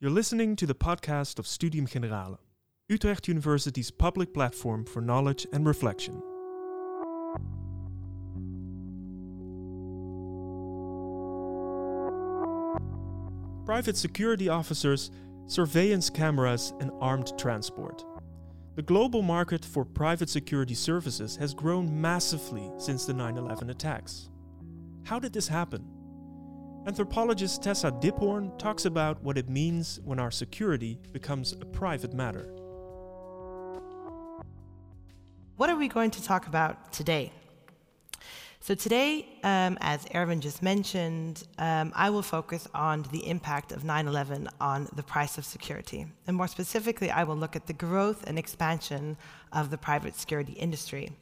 You're listening to the podcast of Studium Generale, Utrecht University's public platform for knowledge and reflection. Private security officers, surveillance cameras, and armed transport. The global market for private security services has grown massively since the 9 11 attacks. How did this happen? Anthropologist Tessa Diphoorn talks about what it means when our security becomes a private matter. What are we going to talk about today? So, today, um, as Erwin just mentioned, um, I will focus on the impact of 9 11 on the price of security. And more specifically, I will look at the growth and expansion of the private security industry.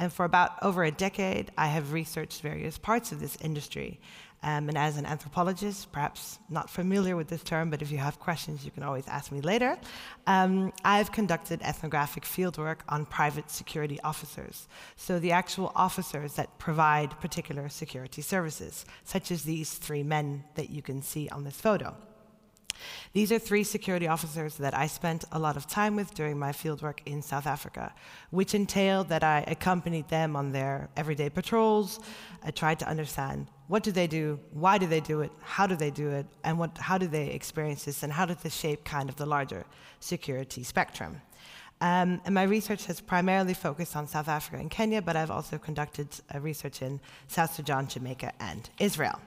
And for about over a decade, I have researched various parts of this industry. Um, and as an anthropologist, perhaps not familiar with this term, but if you have questions, you can always ask me later. Um, I've conducted ethnographic fieldwork on private security officers. So the actual officers that provide particular security services, such as these three men that you can see on this photo. These are three security officers that I spent a lot of time with during my fieldwork in South Africa, which entailed that I accompanied them on their everyday patrols. I tried to understand what do they do, why do they do it, how do they do it, and what, how do they experience this, and how does this shape kind of the larger security spectrum. Um, and my research has primarily focused on South Africa and Kenya, but I've also conducted uh, research in South Sudan, Jamaica, and Israel.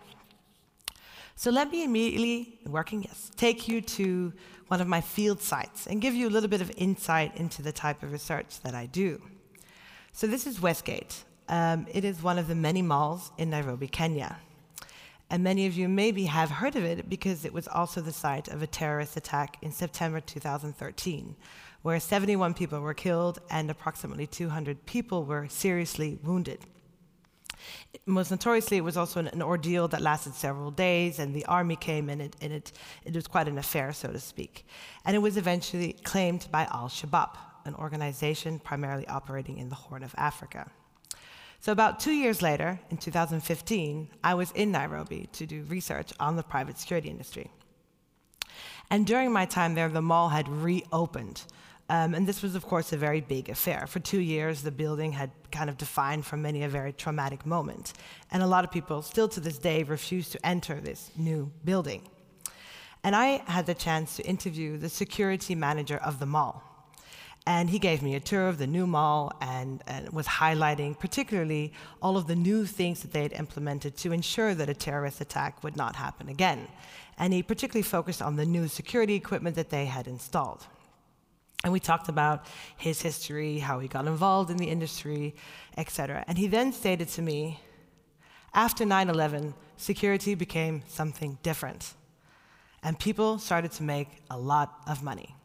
So let me immediately, working, yes, take you to one of my field sites and give you a little bit of insight into the type of research that I do. So this is Westgate. Um, it is one of the many malls in Nairobi, Kenya. And many of you maybe have heard of it because it was also the site of a terrorist attack in September 2013, where 71 people were killed and approximately 200 people were seriously wounded. Most notoriously, it was also an, an, ordeal that lasted several days, and the army came, and, it, and it, it was quite an affair, so to speak. And it was eventually claimed by Al Shabaab, an organization primarily operating in the Horn of Africa. So, about two years later, in 2015, I was in Nairobi to do research on the private security industry. And during my time there, the mall had reopened. Um, and this was, of course, a very big affair. For two years, the building had kind of defined for many a very traumatic moment. And a lot of people, still to this day, refuse to enter this new building. And I had the chance to interview the security manager of the mall. And he gave me a tour of the new mall and, and, was highlighting particularly all of the new things that they had implemented to ensure that a terrorist attack would not happen again. And he particularly focused on the new security equipment that they had installed. And we talked about his history, how he got involved in the industry, etc. And he then stated to me, after 9 11, security became something different. And people started to make a lot of money.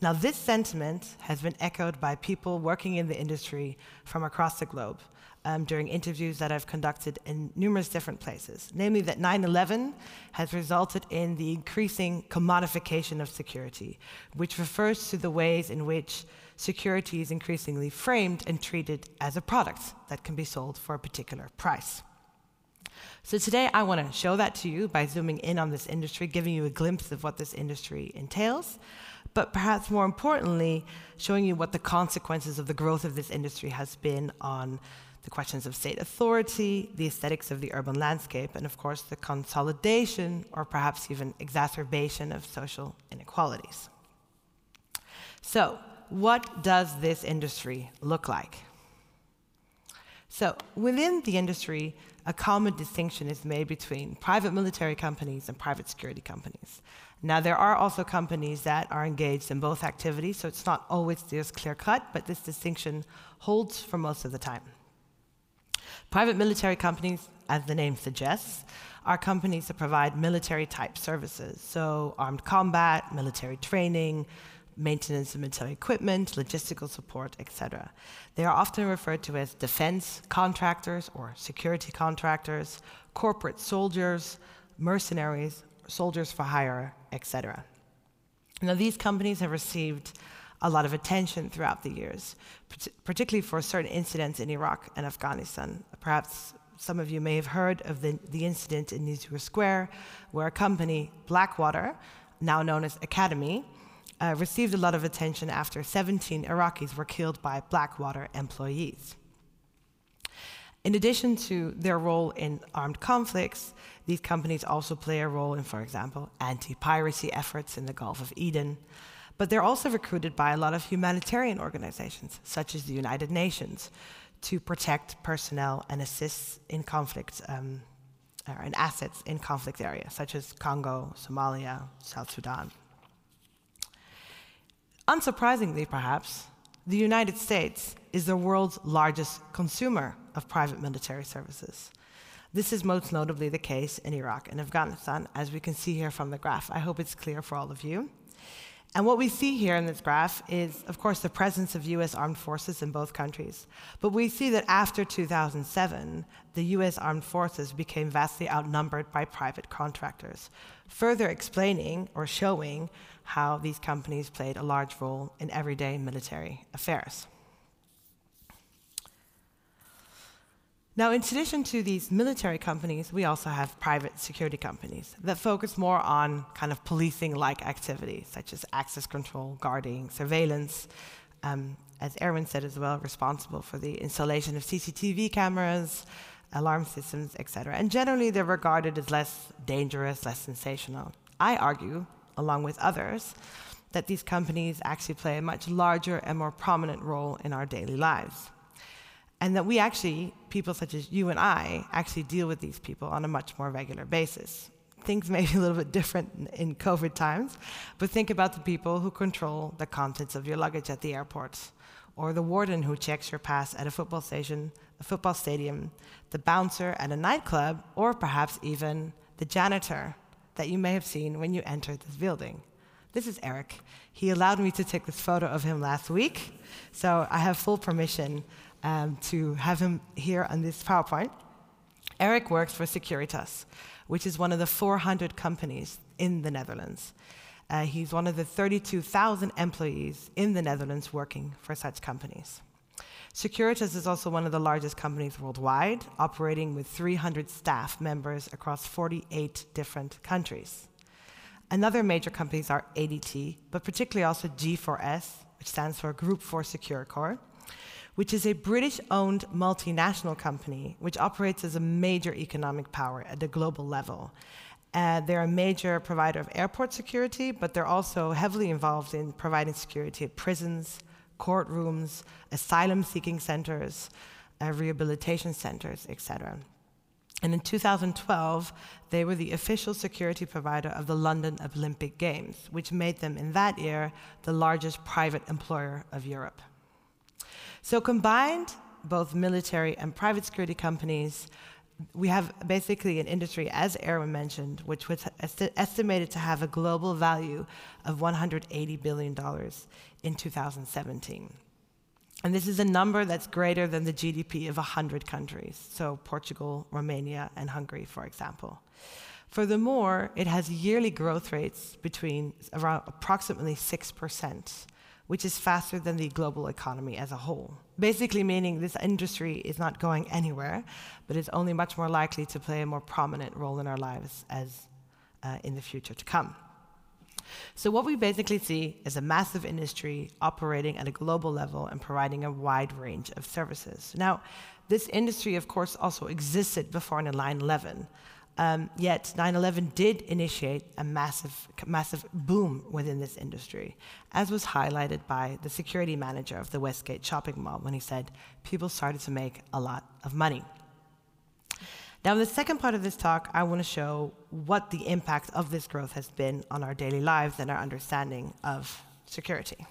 Now, this sentiment has been echoed by people working in the industry from across the globe um, during interviews that I've conducted in numerous different places, namely that 9 11 has resulted in the increasing commodification of security, which refers to the ways in which security is increasingly framed and treated as a product that can be sold for a particular price. So today I want to show that to you by zooming in on this industry, giving you a glimpse of what this industry entails, but perhaps more importantly, showing you what the consequences of the growth of this industry has been on the questions of state authority, the aesthetics of the urban landscape, and of course the consolidation or perhaps even exacerbation of social inequalities. So, what does this industry look like? So, within the industry, a common distinction is made between private military companies and private security companies. Now, there are also companies that are engaged in both activities, so it's not always just clear cut, but this distinction holds for most of the time. Private military companies, as the name suggests, are companies that provide military type services, so armed combat, military training, maintenance of military equipment, logistical support, etc. They are often referred to as defense contractors or security contractors, corporate soldiers, mercenaries, soldiers for hire, etc. Now, these companies have received a lot of attention throughout the years, particularly for certain incidents in Iraq and Afghanistan. Perhaps some of you may have heard of the, the incident in Nisour Square, where a company, Blackwater, now known as Academi, uh, received a lot of attention after 17 Iraqis were killed by Blackwater employees. In addition to their role in armed conflicts, these companies also play a role in, for example, anti piracy efforts in the Gulf of Aden. But they're also recruited by a lot of humanitarian organizations, such as the United Nations, to protect personnel and assist in conflict um, and assets in conflict areas, such as Congo, Somalia, South Sudan. Unsurprisingly, perhaps, the United States is the world's largest consumer of private military services. This is most notably the case in Iraq and Afghanistan, as we can see here from the graph. I hope it's clear for all of you. And what we see here in this graph is, of course, the presence of US armed forces in both countries. But we see that after 2007, the US armed forces became vastly outnumbered by private contractors, further explaining or showing how these companies played a large role in everyday military affairs. Now, in addition to these military companies, we also have private security companies that focus more on kind of policing like activities, such as access control, guarding, surveillance. Um, as Erwin said as well, responsible for the installation of CCTV cameras, alarm systems, etc. And generally, they're regarded as less dangerous, less sensational. I argue, along with others, that these companies actually play a much larger and more prominent role in our daily lives. And that we actually, people such as you and I, actually deal with these people on a much more regular basis. Things may be a little bit different in COVID times, but think about the people who control the contents of your luggage at the airport, or the warden who checks your pass at a football station, a football stadium, the bouncer at a nightclub, or perhaps even the janitor that you may have seen when you entered this building. This is Eric. He allowed me to take this photo of him last week, so I have full permission um, to have him here on this PowerPoint. Eric works for Securitas, which is one of the 400 companies in the Netherlands. Uh, he's one of the 32,000 employees in the Netherlands working for such companies. Securitas is also one of the largest companies worldwide, operating with 300 staff members across 48 different countries. Another major companies are ADT, but particularly also G4S, which stands for Group for Securicor, which is a British owned multinational company which operates as a major economic power at the global level. Uh, they're a major provider of airport security, but they're also heavily involved in providing security at prisons, courtrooms, asylum seeking centers, uh, rehabilitation centers, etc. And in 2012, they were the official security provider of the London Olympic Games, which made them in that year the largest private employer of Europe. So combined, both military and private security companies, we have basically an industry, as Erwin mentioned, which was est estimated to have a global value of $180 billion in 2017. And this is a number that's greater than the GDP of 100 countries, so Portugal, Romania, and Hungary, for example. Furthermore, it has yearly growth rates between around approximately 6% which is faster than the global economy as a whole. Basically, meaning this industry is not going anywhere, but is only much more likely to play a more prominent role in our lives as uh, in the future to come. So, what we basically see is a massive industry operating at a global level and providing a wide range of services. Now, this industry, of course, also existed before 9 11. Um, yet 9/11 did initiate a massive, massive boom within this industry, as was highlighted by the security manager of the Westgate shopping mall when he said people started to make a lot of money. Now, in the second part of this talk, I want to show what the impact of this growth has been on our daily lives and our understanding of security.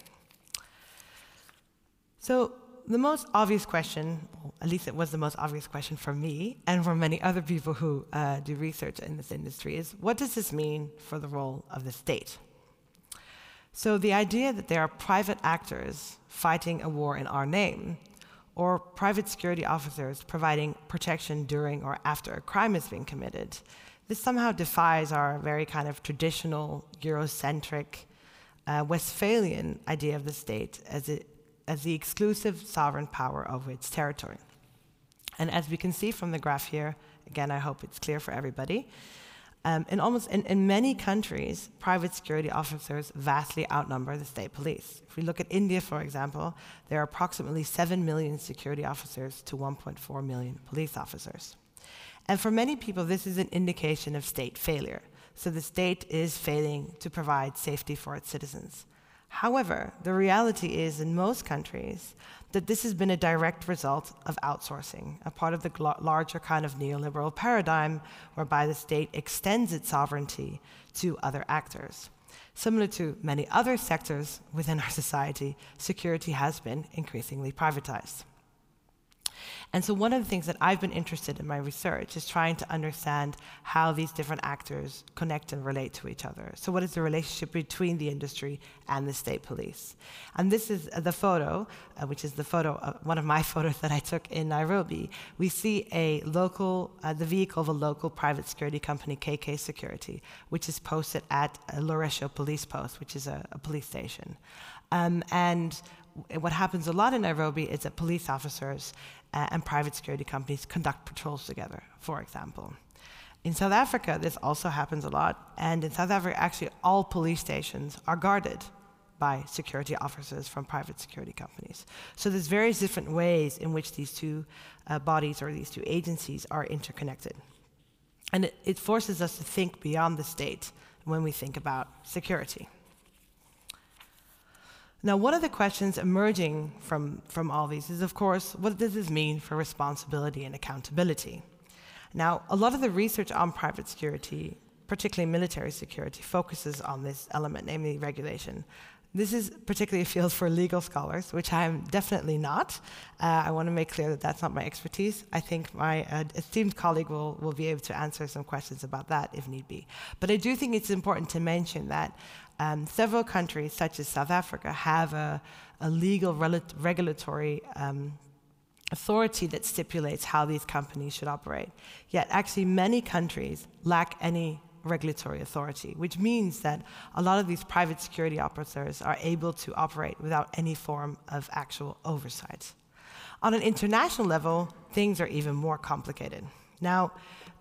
So, the most obvious question, at least it was the most obvious question for me and for many other people who uh, do research in this industry, is what does this mean for the role of the state? So, the idea that there are private actors fighting a war in our name, or private security officers providing protection during or after a crime has been committed, this somehow defies our very kind of traditional Eurocentric uh, Westphalian idea of the state as it as the exclusive sovereign power over its territory. And as we can see from the graph here, again, I hope it's clear for everybody, Um, in almost in, in, many countries, private security officers vastly outnumber the state police. If we look at India, for example, there are approximately 7 million security officers to 1.4 million police officers. And for many people, this is an indication of state failure. So the state is failing to provide safety for its citizens. However, the reality is in most countries that this has been a direct result of outsourcing, a part of the larger kind of neoliberal paradigm whereby the state extends its sovereignty to other actors. Similar to many other sectors within our society, security has been increasingly privatized. And so, one of the things that I've been interested in my research is trying to understand how these different actors connect and relate to each other. So, what is the relationship between the industry and the state police? And this is the photo, uh, which is the photo, uh, one of my photos that I took in Nairobi. We see a local, uh, the vehicle of a local private security company, KK Security, which is posted at Loresho Police Post, which is a, a police station. Um, and what happens a lot in Nairobi is that police officers uh, and private security companies conduct patrols together, for example. In South Africa, this also happens a lot, and in South Africa, actually, all police stations are guarded by security officers from private security companies. So there's various different ways in which these two uh, bodies or these two agencies are interconnected. And it, it forces us to think beyond the state when we think about security. Now, one of the questions emerging from, from all these is, of course, what does this mean for responsibility and accountability? Now, a lot of the research on private security, particularly military security, focuses on this element, namely regulation. This is particularly a field for legal scholars, which I am definitely not. Uh, I want to make clear that that's not my expertise. I think my uh, esteemed colleague will, will be able to answer some questions about that if need be. But I do think it's important to mention that um, several countries, such as South Africa, have a, a legal regulatory um, authority that stipulates how these companies should operate. Yet, actually, many countries lack any regulatory authority, which means that a lot of these private security operators are able to operate without any form of actual oversight. On an international level, things are even more complicated. Now,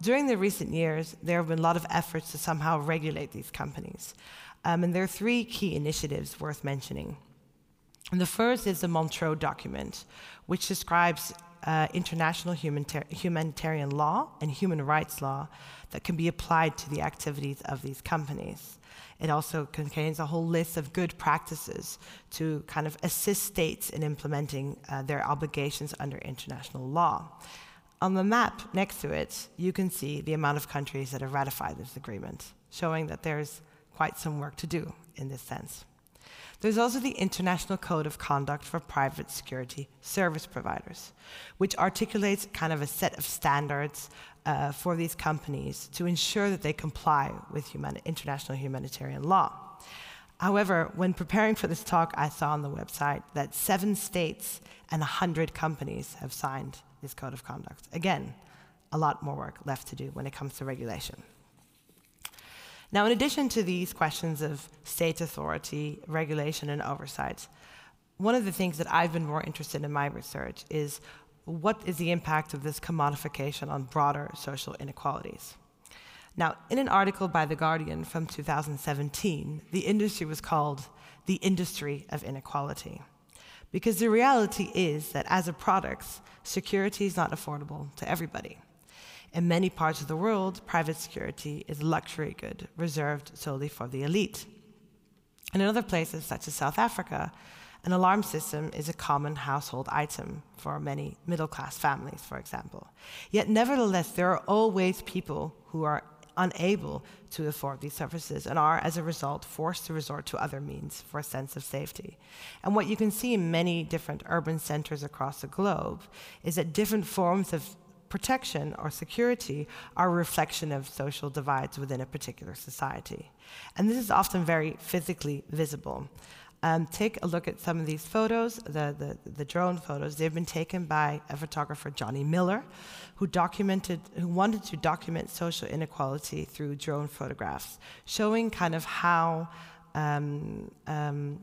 during the recent years, there have been a lot of efforts to somehow regulate these companies. Um, and there are three key initiatives worth mentioning. And the first is the Montreux document, which describes uh, international humanitarian law and human rights law that can be applied to the activities of these companies. It also contains a whole list of good practices to kind of assist states in implementing uh, their obligations under international law. On the map next to it, you can see the amount of countries that have ratified this agreement, showing that there's quite some work to do in this sense. There's also the International Code of Conduct for Private Security Service Providers, which articulates kind of a set of standards uh, for these companies to ensure that they comply with human international humanitarian law. However, when preparing for this talk, I saw on the website that seven states and 100 companies have signed this code of conduct. Again, a lot more work left to do when it comes to regulation. Now, in addition to these questions of state authority, regulation, and oversight, one of the things that I've been more interested in my research is what is the impact of this commodification on broader social inequalities? Now, in an article by The Guardian from 2017, the industry was called the industry of inequality. Because the reality is that as a product, security is not affordable to everybody. In many parts of the world, private security is a luxury good reserved solely for the elite. And in other places, such as South Africa, an alarm system is a common household item for many middle class families, for example. Yet, nevertheless, there are always people who are unable to afford these services and are, as a result, forced to resort to other means for a sense of safety. And what you can see in many different urban centers across the globe is that different forms of protection or security are a reflection of social divides within a particular society. And this is often very physically visible. Um, take a look at some of these photos, the, the, the, drone photos. They've been taken by a photographer, Johnny Miller, who documented, who wanted to document social inequality through drone photographs, showing kind of how um, um,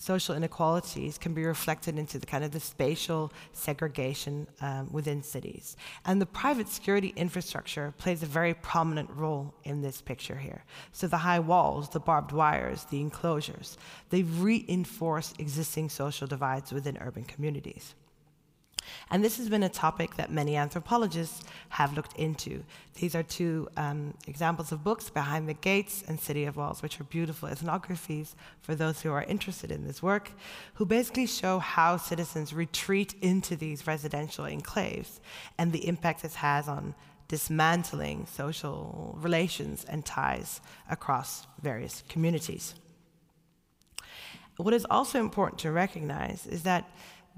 social inequalities can be reflected into the kind of the spatial segregation um, within cities. And the private security infrastructure plays a very prominent role in this picture here. So the high walls, the barbed wires, the enclosures, they reinforce existing social divides within urban communities. And this has been a topic that many anthropologists have looked into. These are two um, examples of books, Behind the Gates and City of Walls, which are beautiful ethnographies for those who are interested in this work, who basically show how citizens retreat into these residential enclaves and the impact this has on dismantling social relations and ties across various communities. What is also important to recognize is that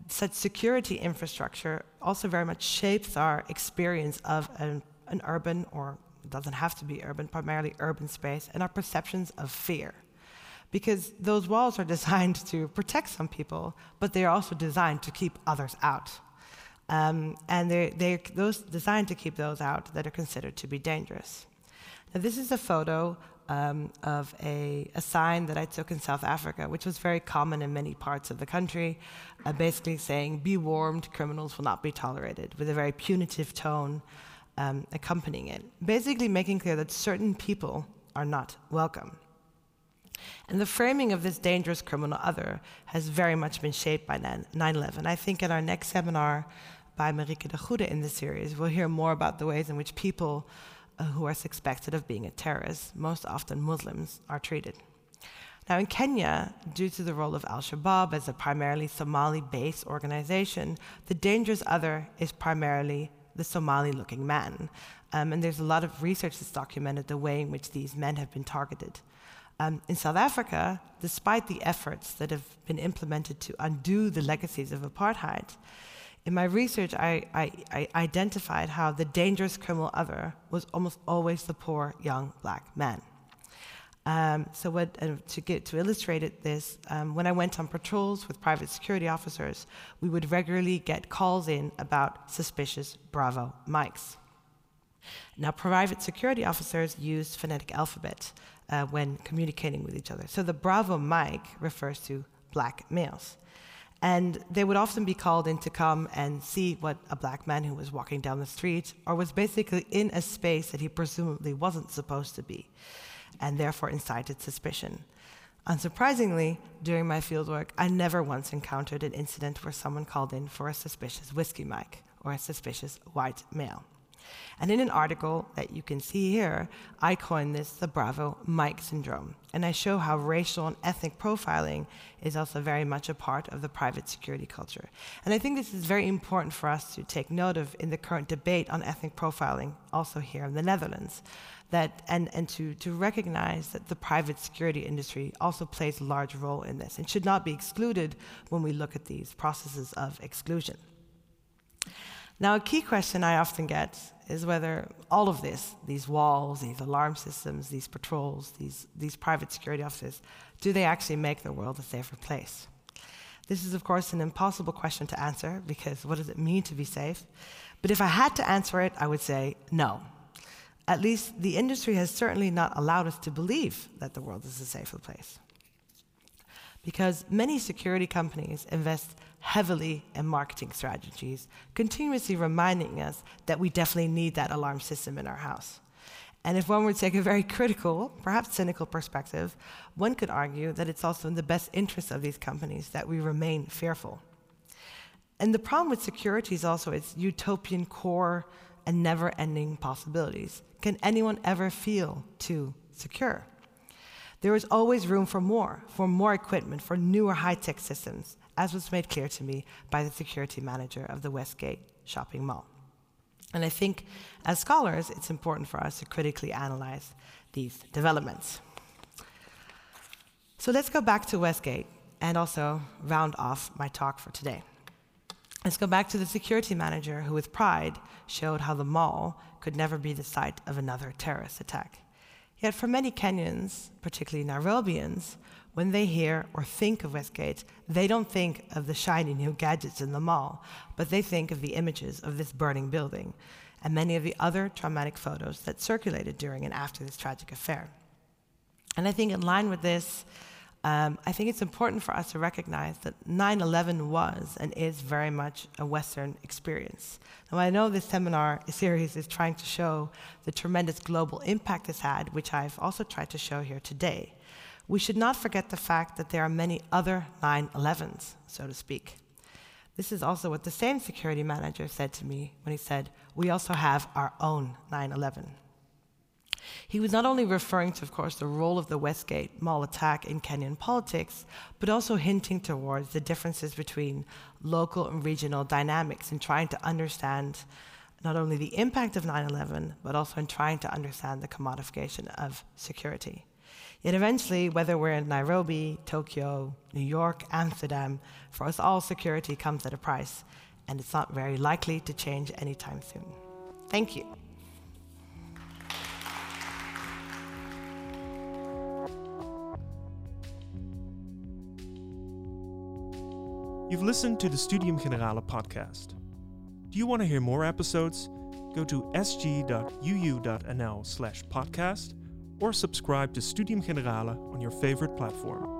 such security infrastructure also very much shapes our experience of an, an urban, or doesn't have to be urban, primarily urban space, and our perceptions of fear. Because those walls are designed to protect some people, but they are also designed to keep others out. Um, and they're, they're those designed to keep those out that are considered to be dangerous. Now, this is a photo um, of a, a, sign that I took in South Africa, which was very common in many parts of the country, uh, basically saying, Be warned, criminals will not be tolerated, with a very punitive tone um, accompanying it, basically making clear that certain people are not welcome. And the framing of this dangerous criminal other has very much been shaped by 9 11. I think in our next seminar by Marieke de Goede in this series, we'll hear more about the ways in which people who are suspected of being a terrorist, most often Muslims, are treated. Now, in Kenya, due to the role of Al Shabaab as a primarily Somali based organization, the dangerous other is primarily the Somali looking man. Um, and there's a lot of research that's documented the way in which these men have been targeted. Um, in South Africa, despite the efforts that have been implemented to undo the legacies of apartheid, in my research, I, I, I, identified how the dangerous criminal other was almost always the poor young black man. Um, so, what, uh, to, get, to illustrate it, this, um, when I went on patrols with private security officers, we would regularly get calls in about suspicious Bravo Mikes. Now, private security officers use phonetic alphabet uh, when communicating with each other. So, the Bravo Mike refers to black males. And they would often be called in to come and see what a black man who was walking down the street or was basically in a space that he presumably wasn't supposed to be, and therefore incited suspicion. Unsurprisingly, during my fieldwork, I never once encountered an incident where someone called in for a suspicious whiskey Mike or a suspicious white male. And in an article that you can see here, I coined this the Bravo Mike syndrome. And I show how racial and ethnic profiling is also very much a part of the private security culture. And I think this is very important for us to take note of in the current debate on ethnic profiling, also here in the Netherlands. That, and, and to, to recognize that the private security industry also plays a large role in this and should not be excluded when we look at these processes of exclusion. Now, a key question I often get is whether all of this, these walls, these alarm systems, these patrols, these, these private security offices, do they actually make the world a safer place? This is, of course, an impossible question to answer because what does it mean to be safe? But if I had to answer it, I would say no. At least the industry has certainly not allowed us to believe that the world is a safer place. Because many security companies invest heavily in marketing strategies, continuously reminding us that we definitely need that alarm system in our house. And if one were to take a very critical, perhaps cynical perspective, one could argue that it's also in the best interest of these companies that we remain fearful. And the problem with security is also its utopian core and never ending possibilities. Can anyone ever feel too secure? There is always room for more, for more equipment, for newer high tech systems as was made clear to me by the security manager of the Westgate shopping mall. And I think as scholars, it's important for us to critically analyze these developments. So let's go back to Westgate and also round off my talk for today. Let's go back to the security manager who, with pride, showed how the mall could never be the site of another terrorist attack. Yet, for many Kenyans, particularly Nairobians, when they hear or think of Westgate, they don't think of the shiny new gadgets in the mall, but they think of the images of this burning building and many of the other traumatic photos that circulated during and after this tragic affair. And I think, in line with this, um, I think it's important for us to recognize that 9 11 was and is very much a Western experience. Now, I know this seminar series is trying to show the tremendous global impact it's had, which I've also tried to show here today. We should not forget the fact that there are many other 9 11s, so to speak. This is also what the same security manager said to me when he said, We also have our own 9 11. He was not only referring to, of course, the role of the Westgate Mall attack in Kenyan politics, but also hinting towards the differences between local and regional dynamics in trying to understand not only the impact of 9 11, but also in trying to understand the commodification of security. Yet eventually, whether we're in Nairobi, Tokyo, New York, Amsterdam, for us all, security comes at a price, and it's not very likely to change anytime soon. Thank you. You've listened to the Studium Generale podcast. Do you want to hear more episodes? Go to sg.uu.nl slash podcast or subscribe to Studium Generale on your favorite platform.